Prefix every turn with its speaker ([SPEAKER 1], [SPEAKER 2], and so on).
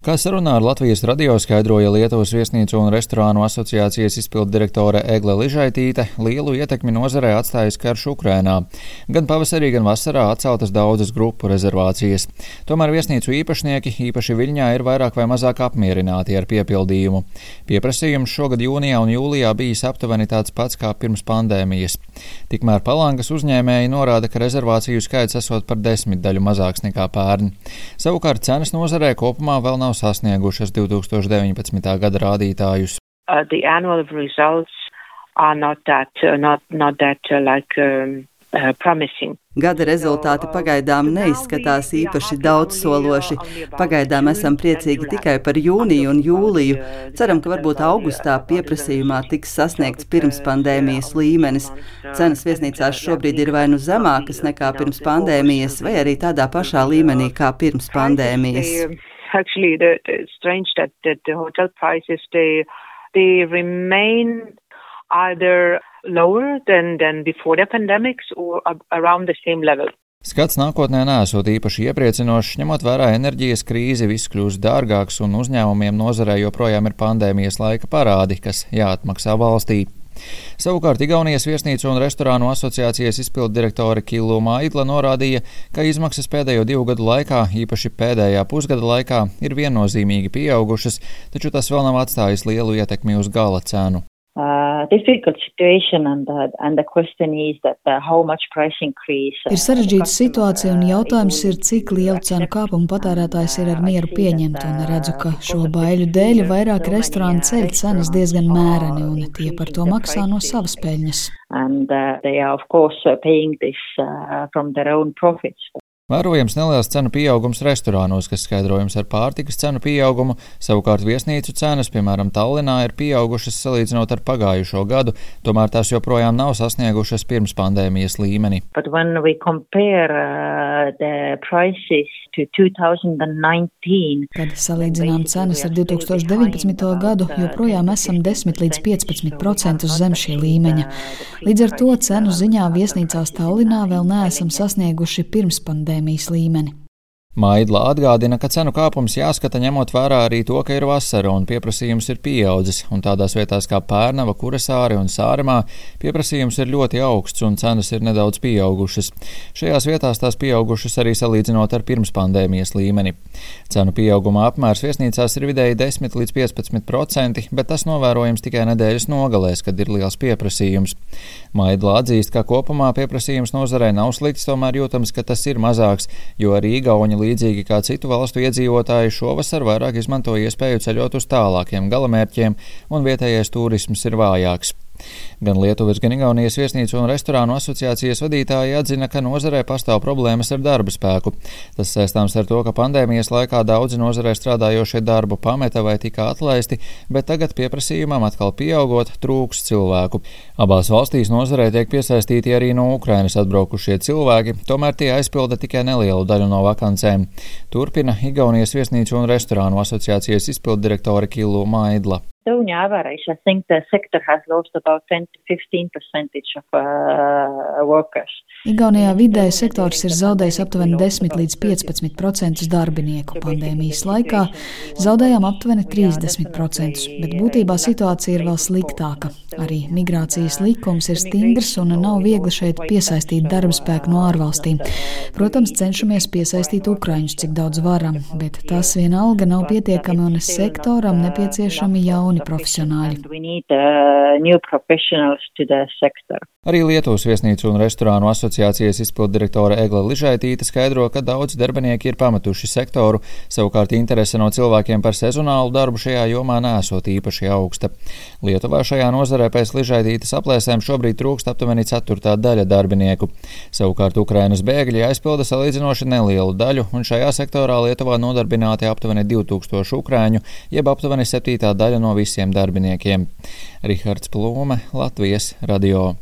[SPEAKER 1] Kā sarunā ar Latvijas radio skaidroja Lietuvas viesnīcu un restorānu asociācijas izpildu direktore Egle Ližaitīte, lielu ietekmi nozarē atstājas karš Ukrainā. Gan pavasarī, gan vasarā atceltas daudzas grupu rezervācijas. Tomēr viesnīcu īpašnieki, īpaši Viļņā, ir vairāk vai mazāk apmierināti ar piepildījumu. Pieprasījums šogad jūnijā un jūlijā bijis aptuveni tāds pats kā pirms pandēmijas. Tikmēr Palangas uzņēmēji norāda, ka rezervāciju skaits esot par desmit daļu mazāks nekā pērn. Savukārt cenas nozarē kopumā vēl nav nav sasniegušas 2019. gada rādītājus.
[SPEAKER 2] Uh, not that, uh, not, not that, uh, like, um, Uh,
[SPEAKER 3] Gada rezultāti pagaidām neizskatās īpaši daudzsološi. Pagaidām esam priecīgi tikai par jūniju un jūliju. Ceram, ka varbūt augustā pieprasījumā tiks sasniegts pirms pandēmijas līmenis. Cenas viesnīcās šobrīd ir vai nu zemākas nekā pirms pandēmijas, vai arī tādā pašā līmenī kā pirms pandēmijas
[SPEAKER 2] actually the, the strange that, that the hotel prices they they remain either lower than than before the pandemics or around the same level.
[SPEAKER 1] Skats nākotnē nesot īpaši iepriecinošs, ņemot vērā enerģijas krīzi, viss kļūst dārgāks un uzņēmumiem nozarē joprojām ir pandēmijas laika parādi, kas jāatmaksā valstī. Savukārt Igaunijas viesnīcu un restorānu asociācijas izpildu direktore Kilu Maidla norādīja, ka izmaksas pēdējo divu gadu laikā, īpaši pēdējā pusgada laikā, ir viennozīmīgi pieaugušas, taču tas vēl nav atstājis lielu ietekmi uz gala cenu.
[SPEAKER 4] Uh, difficult situation and, uh, and the question is that uh, how much price increase.
[SPEAKER 5] Ir sarežģīta situācija un jautājums ir, cik lielu cenu kāpumu patērētājs ir ar mieru pieņemt, un redzu, ka šo baiļu dēļ vairāk restorānu ceļ cenas diezgan mēreni, un tie par to maksā no savas peļņas.
[SPEAKER 4] And uh, uh.
[SPEAKER 1] Vērojams neliels cenu pieaugums restorānos, kas skaidrojams ar pārtikas cenu pieaugumu, savukārt viesnīcu cenas, piemēram, Tallinā, ir pieaugušas salīdzinot ar pagājušo gadu, tomēr tās joprojām nav sasniegušas pirms pandēmijas līmeni.
[SPEAKER 4] Compare, uh,
[SPEAKER 5] Kad salīdzinām cenas ar 2019. gadu, joprojām esam 10 līdz 15% zem šī līmeņa. Līdz ar to cenu ziņā viesnīcās Tallinā vēl neesam sasnieguši pirms pandēmijas pandēmijas līmeni.
[SPEAKER 1] Maidla atgādina, ka cenu kāpums jāskata ņemot vērā arī to, ka ir vasara un pieprasījums ir pieaudzis, un tādās vietās kā Pērnava, Kurasāri un Sāremā pieprasījums ir ļoti augsts un cenas ir nedaudz pieaugušas. Šajās vietās tās pieaugušas arī salīdzinot ar pirmspandēmijas līmeni. Cenu pieauguma apmērs viesnīcās ir vidēji 10 līdz 15 procenti, bet tas novērojams tikai nedēļas nogalēs, kad ir liels pieprasījums. Maidla atzīst, ka kopumā pieprasījums nozarē nav slikts, tomēr jūtams, ka tas ir mazāks, jo arī Igauni līdzīgi kā citu valstu iedzīvotāji, šovasar vairāk izmanto iespēju ceļot uz tālākiem galamērķiem, un vietējais turisms ir vājāks. Gan Lietuvas, gan Igaunijas viesnīcu un restorānu asociācijas vadītāji atzina, ka nozarē pastāv problēmas ar darba spēku. Tas saistāms ar to, ka pandēmijas laikā daudzi nozarē strādājošie darbu pameta vai tika atlaisti, bet tagad pieprasījumam atkal pieaugot trūks cilvēku. Abās valstīs nozarē tiek piesaistīti arī no Ukrainas atbraukušie cilvēki, tomēr tie aizpilda tikai nelielu daļu no vakancēm. Turpina Igaunijas viesnīcu un restorānu asociācijas izpildirektore Kilu Maidla.
[SPEAKER 4] Estonia average, I think the sector has lost about 10 to 15 percentage of uh, workers.
[SPEAKER 5] Igaunijā vidēji sektors ir zaudējis aptuveni 10 līdz 15% darbinieku. Pandēmijas laikā zaudējām aptuveni 30%, bet būtībā situācija ir vēl sliktāka. Arī migrācijas likums ir stingrs un nav viegli šeit piesaistīt darba spēku no ārvalstīm. Protams, cenšamies piesaistīt ukraiņus, cik daudz varam, bet tas vienalga nav pietiekami un sektoram nepieciešami jauni profesionāļi.
[SPEAKER 1] Arī Lietuvas viesnīcu un restorānu asociācijas izpildirektore Egla Ližaitīte skaidro, ka daudz darbinieki ir pametuši sektoru, savukārt interese no cilvēkiem par sezonālu darbu šajā jomā nesot īpaši augsta. Lietuvā šajā nozarē pēc Ližaitītes aplēsēm šobrīd trūkst aptuveni ceturtā daļa darbinieku. Savukārt Ukrainas bēgļi aizpilda salīdzinoši nelielu daļu, un šajā sektorā Lietuvā nodarbināti aptuveni 2000 ukrāņu, jeb aptuveni septītā daļa no visiem darbiniekiem. Rihards Plūme, Latvijas radio.